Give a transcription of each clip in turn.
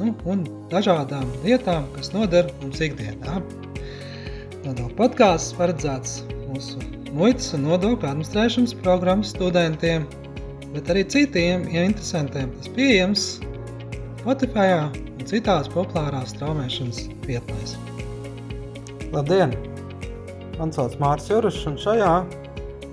nu, un dažādām lietām, kas noder mums ikdienā. Nodokļu podkāsts paredzēts mūsu muitas un nodokļu administrēšanas programmas studentiem, bet arī citiem ja interesantiem. Tas pieejams Spotify un citās populārās straumēšanas vietnēs. Labdien! Man sauc Mārcis Jurčs, un šajā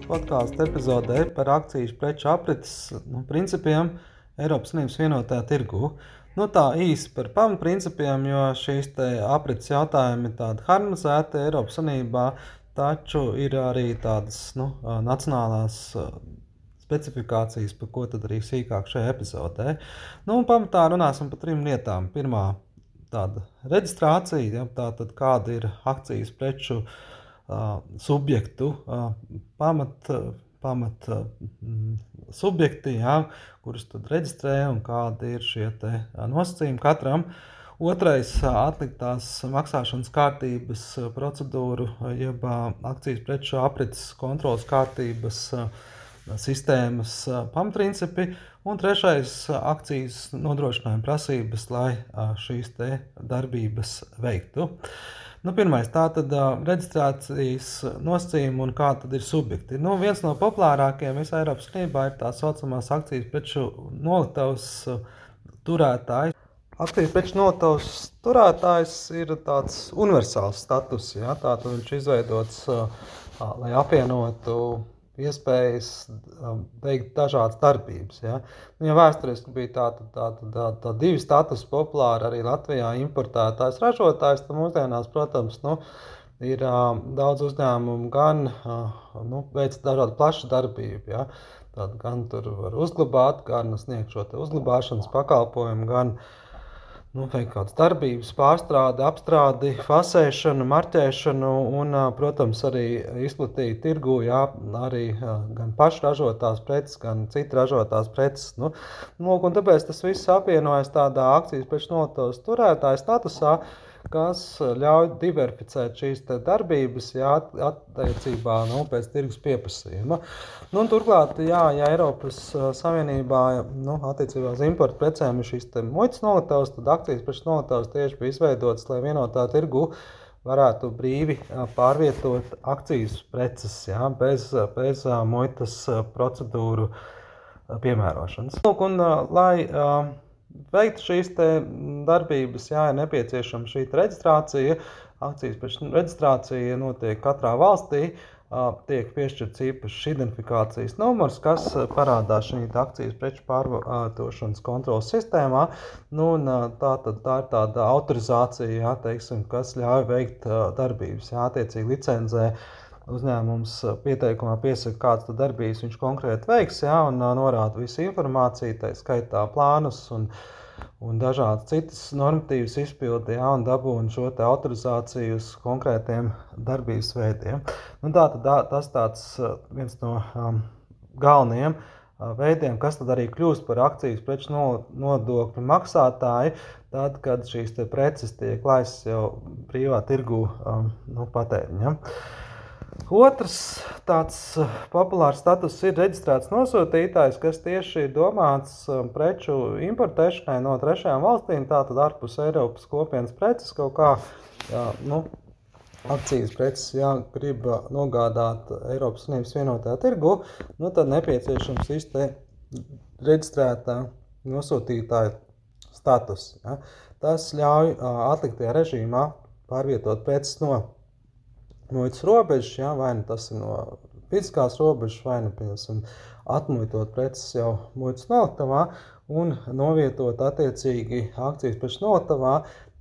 podkāstu epizodē par akciju preču aprites nu, principiem Eiropas Savienības vienotajā tirgū. Nu, tā īsi par pamatprincipiem, jo šīs aprits jautājumi ir tādi harmonizēti Eiropas Savienībā, taču ir arī tādas nu, nacionālās specifikācijas, par ko tad arī sīkāk šajā epizodē. Nu, pamatā runāsim par trim lietām. Pirmā tāda reģistrācija, ja, tātad kāda ir akcijas preču uh, subjektu uh, pamat pamat mm, subjekti, jā, kurus tad reģistrē un kādi ir šie nosacījumi katram. Otrais - atliktās maksāšanas kārtības procedūru, jeb akcijas preču aprits kontrolas kārtības sistēmas pamatprincipi. Un trešais - akcijas nodrošinājuma prasības, lai šīs darbības veiktu. Uh, Nu, pirmais, tā tad uh, reģistrācijas nosacījumi un kā tad ir subjekti. Nu, viens no populārākajiem visā Eiropas Savienībā ir tā saucamās akcijas preču noliktavas uh, turētājs. Akcijas preču noliktavas turētājs ir tāds universāls status. Ja? Tātad viņš izveidots, uh, lai apvienotu iespējas um, veikt dažādas darbības. Ja, nu, ja vēsturiski bija tāda tā, tā, tā, tā divi status populāri arī Latvijā importētājs, ražotājs, tad mūsdienās, protams, nu, ir uh, daudz uzņēmumu gan uh, nu, veic dažādu plašu darbību. Ja, Tad gan tur var uzglabāt, gan sniegt šo uzglabāšanas pakalpojumu, gan uh, nu, kādas darbības, pārstrādi, apstrādi, fasēšanu, marķēšanu un, protams, arī izplatīt tirgu, jā, arī gan pašražotās preces, gan citu ražotās preces. Nu, nu, tāpēc tas viss apvienojas tādā akcijas notos turētāja statusā kas ļauj diversificēt šīs darbības jā, attiecībā nu, pēc tirgus pieprasījuma. Nu, turklāt, jā, ja Eiropas Savienībā nu, attiecībā uz importu precēm ir šīs muitas noliktavas, tad akcijas pēc noliktavas tieši bija izveidotas, lai vienotā tirgu varētu brīvi pārvietot akcijas preces jā, bez, bez muitas procedūru piemērošanas. Lūk, un, lai, veikt šīs darbības, jā, ir nepieciešama šī reģistrācija. Akcijas pēc reģistrācija notiek katrā valstī. Tiek piešķirts īpašs identifikācijas numurs, kas parādās šajā akcijas preču pārvietošanas kontrolas sistēmā. Nu, tā, tad, tā ir tāda autorizācija, jā, teiksim, kas ļauj veikt darbības. Jā, attiecīgi licencē uh, uzņēmums uh, pieteikumā piesaka, kādas darbības viņš konkrēti veiks, ja, un uh, norāda visu informāciju, tā skaitā plānus un, un dažādas citas normatīvas izpildi, ja, un dabūna šo autorizāciju uz konkrētiem darbības veidiem. Nu, tā, tā, tas tāds uh, viens no um, galvenajiem veidiem, kas tad arī kļūst par akcijas preču nodokļu maksātāju, tad, kad šīs preces tiek laistas jau brīvā tirgu um, nu, patēriņam. Ja. Otrs tāds eh, populārs status ir reģistrēts nosūtītājs, kas tieši ir domāts eh, preču importēšanai no trešajām valstīm, tātad ārpus Eiropas kopienas preces kaut kā, jā, nu, akcijas preces, ja grib nogādāt Eiropas Savienības vienotajā tirgu, nu, tad nepieciešams šis reģistrētā nosūtītāja status. Ja. Tas ļauj atliktajā režīmā pārvietot preces no muitas robežas, ja, vai nu tas ir no fiziskās robežas, vai nu, piemēram, atmuitot preces jau muitas noliktavā un novietot attiecīgi akcijas pēc noliktavā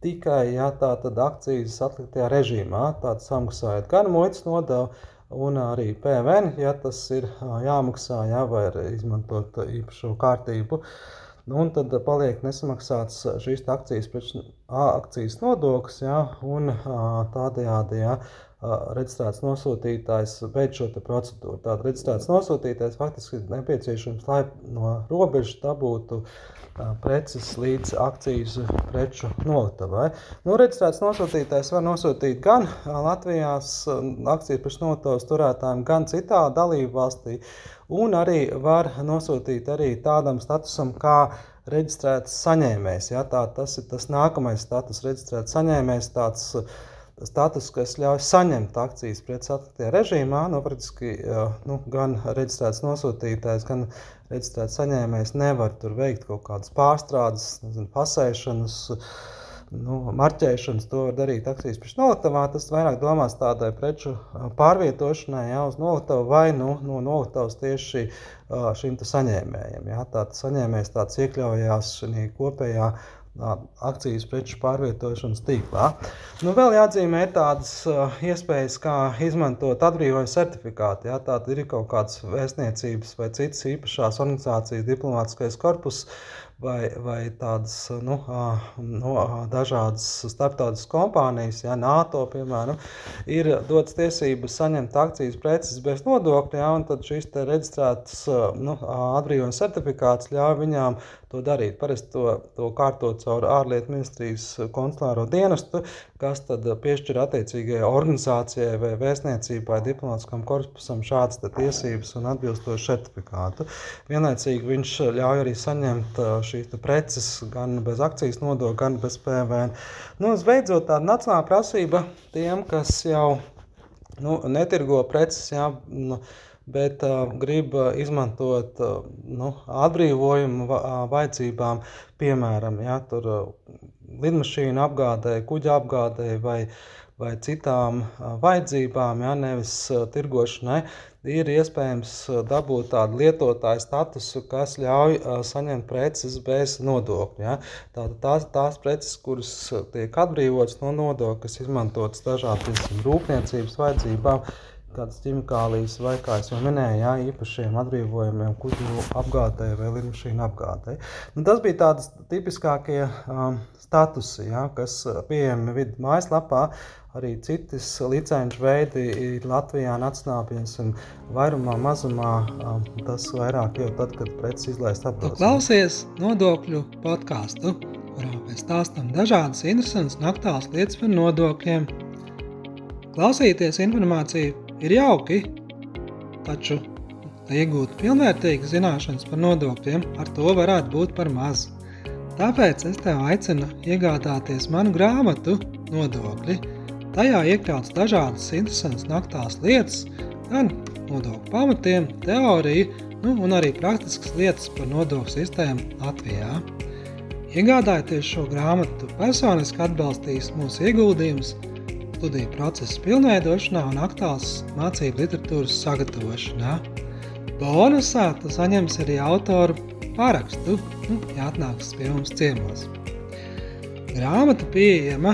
tikai, ja tā tad akcijas atliktajā režīmā, tātad samaksājot gan muitas nodevu, un arī PVN, ja tas ir jāmaksā, ja, vai izmantot īpašo kārtību. Nu, un tad paliek nesamaksāts šīs akcijas, akcijas nodoklis, ja, un tādējādi ja, reģistrēts nosūtītājs veids šo procedūru. Tātad reģistrēts nosūtītājs faktiski ir nepieciešams, lai no robežas dabūtu preces līdz akcijas preču noliktavai. Nu, reģistrēts nosūtītājs var nosūtīt gan Latvijas akcijas preču noliktavas turētājiem, gan citā dalību valstī, un arī var nosūtīt arī tādam statusam kā reģistrēts saņēmējs. Ja? Tā, tas ir tas nākamais status, reģistrēts saņēmējs. Tāds, status, kas ļauj saņemt akcijas atliktajā režīmā. Nu, praktiski, nu, gan reģistrēts nosūtītājs, gan reģistrēts saņēmējs nevar tur veikt kaut kādas pārstrādes, nezinu, pasēšanas. Nu, marķēšanas to var darīt akcijas priekšnoliktavā. Tas vairāk domās tādai preču pārvietošanai jā, uz noliktavu vai nu, no noliktavas tieši šim saņēmējam. Jā. Tāds saņēmējs tāds iekļaujās šajā kopējā akcijas preču pārvietošanas tīklā. Nu, vēl jāatzīmē tādas uh, iespējas, kā izmantot atbrīvojuma certifikātu. Ja, Tātad ir kaut kādas vēstniecības vai citas īpašās organizācijas diplomātiskais korpus vai, vai tādas nu, nu, dažādas starptautiskas kompānijas, ja NATO piemēram, ir dotas tiesības saņemt akcijas preces bez nodokļa, ja, un tad šis reģistrēts nu, atbrīvojuma certifikāts ļauj viņām to darīt. Parasti to, to kārtot caur ārlietu ministrijas konsulāro dienestu, kas tad piešķir attiecīgajai organizācijai vai vēstniecībai, diplomātiskam korpusam šādas tiesības un atbilstošu certifikātu. Vienlaicīgi viņš ļauj arī saņemt šīs preces gan bez akcijas nodokļa, gan bez PVN. Nu, Visbeidzot, tāda nacionāla prasība tiem, kas jau nu, netirgo preces, jā, nu, bet uh, grib izmantot uh, nu, atbrīvojumu vajadzībām, piemēram, jā, tur, uh, lidmašīnu apgādē, kuģa apgādē vai, vai citām uh, vajadzībām, jā, nevis uh, tirgošanai ir iespējams dabūt tādu lietotāju statusu, kas ļauj saņemt preces bez nodokļa. Ja? Tātad tās, tās preces, kuras tiek atbrīvotas no nodokļa, kas izmantotas dažādām rūpniecības vajadzībām, kādas ķimikālijas vai, kā jau minēju, jā, īpašiem atbrīvojumiem, kuģu apgādēji vai lidmašīnu apgādēji. Nu, tas bija tādas tipiskākie um, statusi, jā, kas pieejami vidu mājaslapā. Arī citas licenču veidi ir Latvijā nacionālajās un vairumā, mazumā tas vairāk jau tad, kad preces izlaist apdrošinājumu. Klausies nodokļu podkāstu, kurā mēs stāstām dažādas interesantas un aktuālas lietas par nodokļiem. Klausīties informāciju ir jauki, taču, lai iegūtu pilnvērtīgas zināšanas par nodokļiem, ar to varētu būt par maz. Tāpēc es tev aicinu iegādāties manu grāmatu Nodokļi, Tajā iekļauts dažādas interesantas naktās lietas, gan nodokļu pamatiem, teoriju, nu, un arī praktiskas lietas par nodokļu sistēmu Latvijā. Iegādājoties šo grāmatu, personiski atbalstīs mūsu ieguldījumus studiju procesa pilnveidošanā un aktuāls mācību literatūras sagatavošanā. Bonusā tu saņemsi arī autoru parakstu, nu, ja atnāks pie mums ciemos. Grāmata pieejama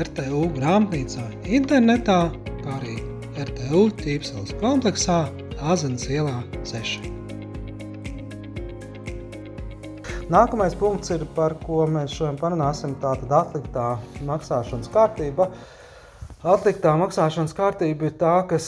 RTU grāmatnīcā internetā, kā arī RTU tīpseles kompleksā Āzenes ielā 6. Nākamais punkts, ir, par ko mēs šodien parunāsim, tātad atliktā maksāšanas kārtība. Atliktā maksāšanas kārtība ir tā, kas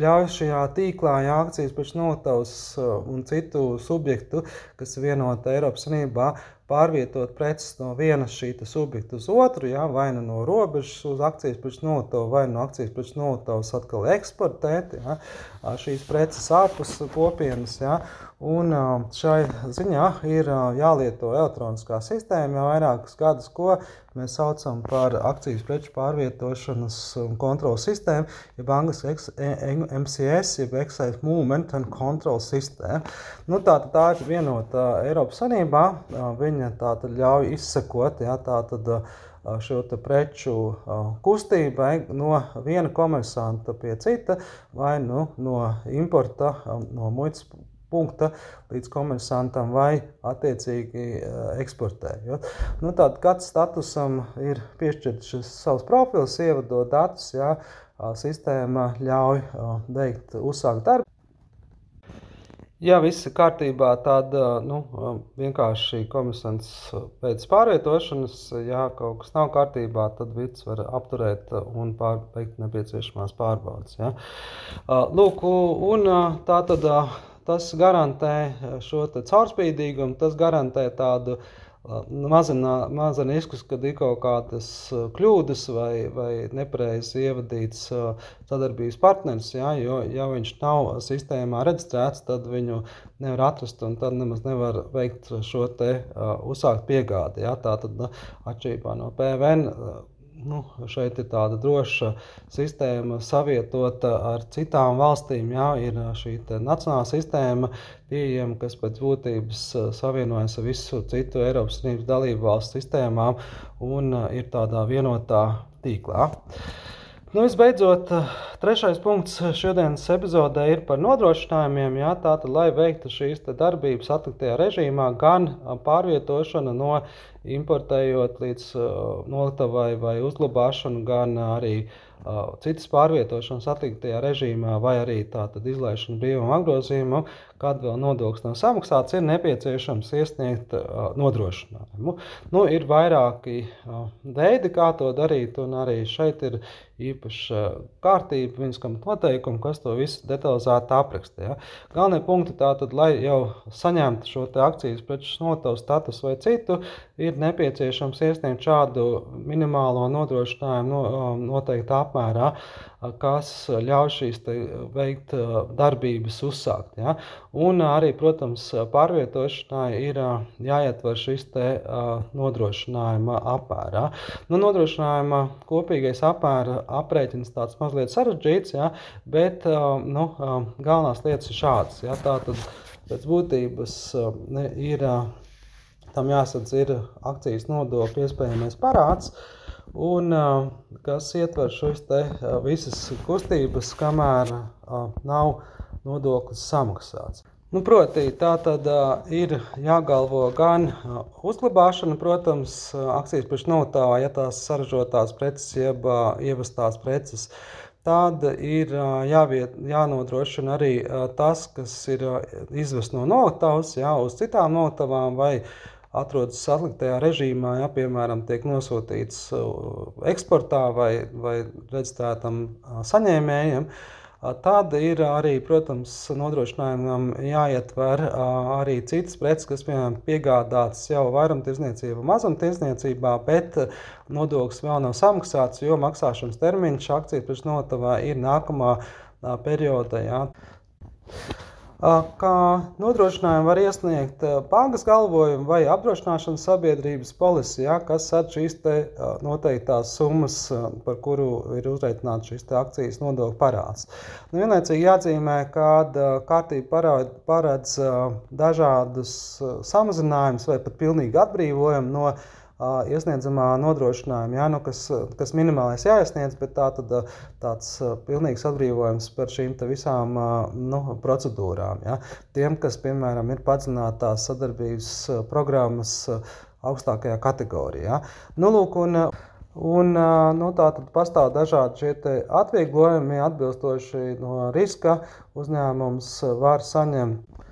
ļauj šajā tīklā, ja akcijas pēc notavas uh, un citu subjektu, kas ir vienota Eiropas Savienībā, pārvietot preces no vienas šī subjekta uz otru, ja, vai nu no robežas uz akcijas preču nolitavu, vai no akcijas preču nolitavas atkal eksportēt ja, šīs preces ārpus kopienas. Ja, un šai ziņā ir jālieto elektroniskā sistēma jau vairākus gadus, ko mēs saucam par akcijas preču pārvietošanas kontrolas sistēmu, jeb angļuiski MCS, jeb Excise Movement and Control System. Nu, tā, tā ir vienota Eiropas Sanībā. Viņa viņa tātad ļauj izsekot ja, tātad, šo preču kustībai no viena komersanta pie cita vai nu, no importa, no muitas punkta līdz komersantam vai attiecīgi eksportējot. Nu, tātad katrs statusam ir piešķirts šis savs profils, ievadot datus, ja, sistēma ļauj veikt, uzsākt darbu. Ja viss ir kārtībā, tad nu, vienkārši komisants pēc pārvietošanas, ja kaut kas nav kārtībā, tad vids var apturēt un veikt nepieciešamās pārbaudas. Ja. Lūk, un tā tad tas garantē šo caurspīdīgumu, tas garantē tādu uh, mazina, mazina riskus, kad ir kaut kādas kļūdas vai, vai nepareizi ievadīts sadarbības partneris. Ja, jo, ja viņš nav sistēmā reģistrēts, tad viņu nevar atrast un tad nemaz nevar veikt šo te uzsākt piegādi. Ja, tā tad atšķirībā no PVN nu, šeit ir tāda droša sistēma, savietota ar citām valstīm. Jā, ir šī nacionālā sistēma, pieejama, kas pēc būtības savienojas ar visu citu Eiropas Savienības dalību valstu sistēmām un ir tādā vienotā tīklā. Nu, visbeidzot, trešais punkts šodienas epizodē ir par nodrošinājumiem. Jā, tātad, lai veiktu šīs darbības atliktajā režīmā, gan pārvietošana no importējot līdz noliktavai vai uzglabāšanu, gan arī citas pārvietošanas atliktajā režīmā, vai arī tātad izlaišana brīvam apgrozījumam, kad vēl nodoklis nav samaksāts, ir nepieciešams iesniegt nodrošinājumu. Nu, ir vairāki veidi, kā to darīt, un arī šeit ir īpaša kārtība, vienskam noteikumi, kas to visu detalizēti apraksta. Ja. Galvenie punkti tātad, lai jau saņemtu šo akcijas preču notavu status vai citu, ir nepieciešams iesniegt šādu minimālo nodrošinājumu no, noteiktā apmērā kas ļauj šīs veikt darbības, uzsākt. Ja? Un arī, protams, pārvietošanai ir jāietver šis te, nodrošinājuma apmērā. Nu, nodrošinājuma kopīgais apmēra aprēķins tāds mazliet sarežģīts, ja? bet nu, galvenās lietas ir šādas. Ja? Tātad pēc būtības ir. Tam jāsadz ir akcijas nodokļu iespējamais parāds, un kas ietver šīs visas kustības, kamēr nav nodoklis samaksāts. Nu, proti, tā tad uh, ir jāgalvo gan uh, uzglabāšana, protams, uh, akcijas priekšnotāvā, ja tās saražotās preces, jeb uh, ievestās preces. Tad ir uh, jāviet, jānodrošina arī uh, tas, kas ir uh, izvests no noliktavas, jā, uz citām noliktavām vai atrodas atliktajā režīmā, ja piemēram tiek nosūtīts uh, eksportā vai, vai reģistrētam uh, saņēmējiem. Uh, tad ir arī, protams, nodrošinājumam jāietver arī citas preces, kas, piemēram, piegādātas jau vairumtirdzniecībā, mazumtirdzniecībā, bet nodoklis vēl nav samaksāts, jo maksāšanas termiņš akciju priekšnotavā ir nākamā perioda. Jā kā nodrošinājumu var iesniegt bankas galvojumu vai apdrošināšanas sabiedrības polisi, ja, kas sadz šīs noteiktās summas, par kuru ir uzreitināts šis akcijas nodokļu parāds. Nu, vienlaicīgi jāatzīmē, ka kārtība paredz dažādus samazinājumus vai pat pilnīgi atbrīvojumu no iesniedzamā nodrošinājuma, ja, nu, kas, kas minimālais jāiesniedz, bet tā tad tāds pilnīgs atbrīvojums par šīm visām nu, procedūrām. Ja. Tiem, kas, piemēram, ir padziļinātās sadarbības programmas augstākajā kategorijā. Nu, lūk, un, Un, nu, tā tad pastāv dažādi šie atvieglojumi, atbilstoši no riska uzņēmums var saņemt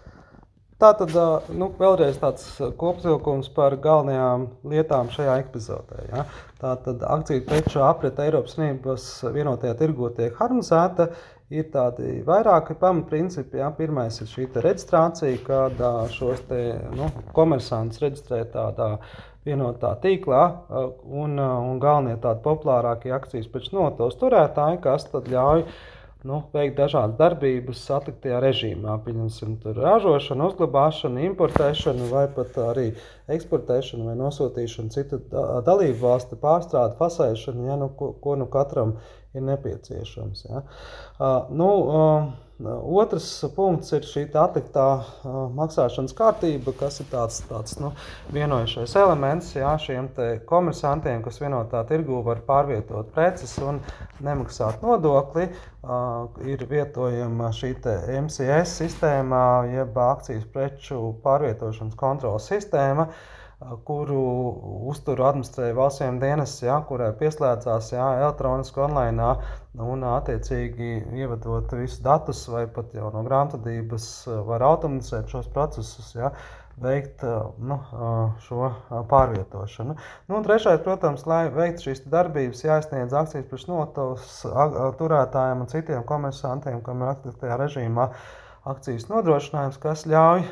Tā tad nu, vēlreiz tāds kopsavilkums par galvenajām lietām šajā epizodē. Ja. Tā tad akciju preču aprite Eiropas Savienības vienotajā tirgū tiek harmonizēta. Ir tādi vairāki pamatprincipi. Ja. Pirmais ir šī reģistrācija, kad šos te, nu, komersantus reģistrē tādā vienotā tīklā, un, un galvenie tādi populārākie akcijas pēc notos turētāji, kas ļauj nu, veikt dažādas darbības atliktajā režīmā. Pieņemsim, tur ražošanu, uzglabāšanu, importēšanu, vai pat arī eksportēšanu vai nosūtīšanu citu dalību valstu pārstrādi, fasēšanu, ja, nu, ko, ko nu katram ir nepieciešams. Ja. Uh, nu, uh, Otrs punkts ir šī atliktā maksāšanas kārtība, kas ir tāds, tāds nu, vienojušais elements jā, šiem komersantiem, kas vienotā tirgū var pārvietot preces un nemaksāt nodokli. Ir vietojama šī MCS sistēma, jeb akcijas preču pārvietošanas kontrolas sistēma kuru uzturu administrēja valsts dienas, ja, kurai pieslēdzās ja, elektroniski online un attiecīgi ievadot visus datus vai pat jau no grāmatvedības var automatizēt šos procesus. Ja, veikt nu, šo pārvietošanu. Nu, un trešais, protams, lai veiktu šīs darbības, jāizsniedz akcijas priekšnotos turētājiem un citiem komersantiem, kam ir aktīvajā režīmā akcijas nodrošinājums, kas ļauj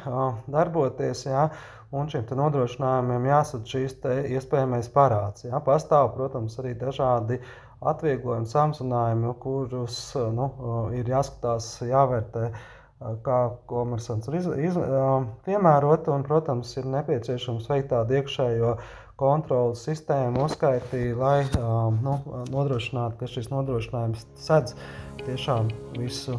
darboties. Jā, un šiem nodrošinājumiem jāsadz šīs iespējamais parāds. Jā. Pastāv, protams, arī dažādi atvieglojumi, samazinājumi, kurus nu, ir jāskatās, jāvērtē kā komersants ir iz, iz, piemērota. Un, protams, ir nepieciešams veikt tādu iekšējo kontrolas sistēmu, uzskaitīt, lai nu, nodrošinātu, ka šis nodrošinājums sedz tiešām visu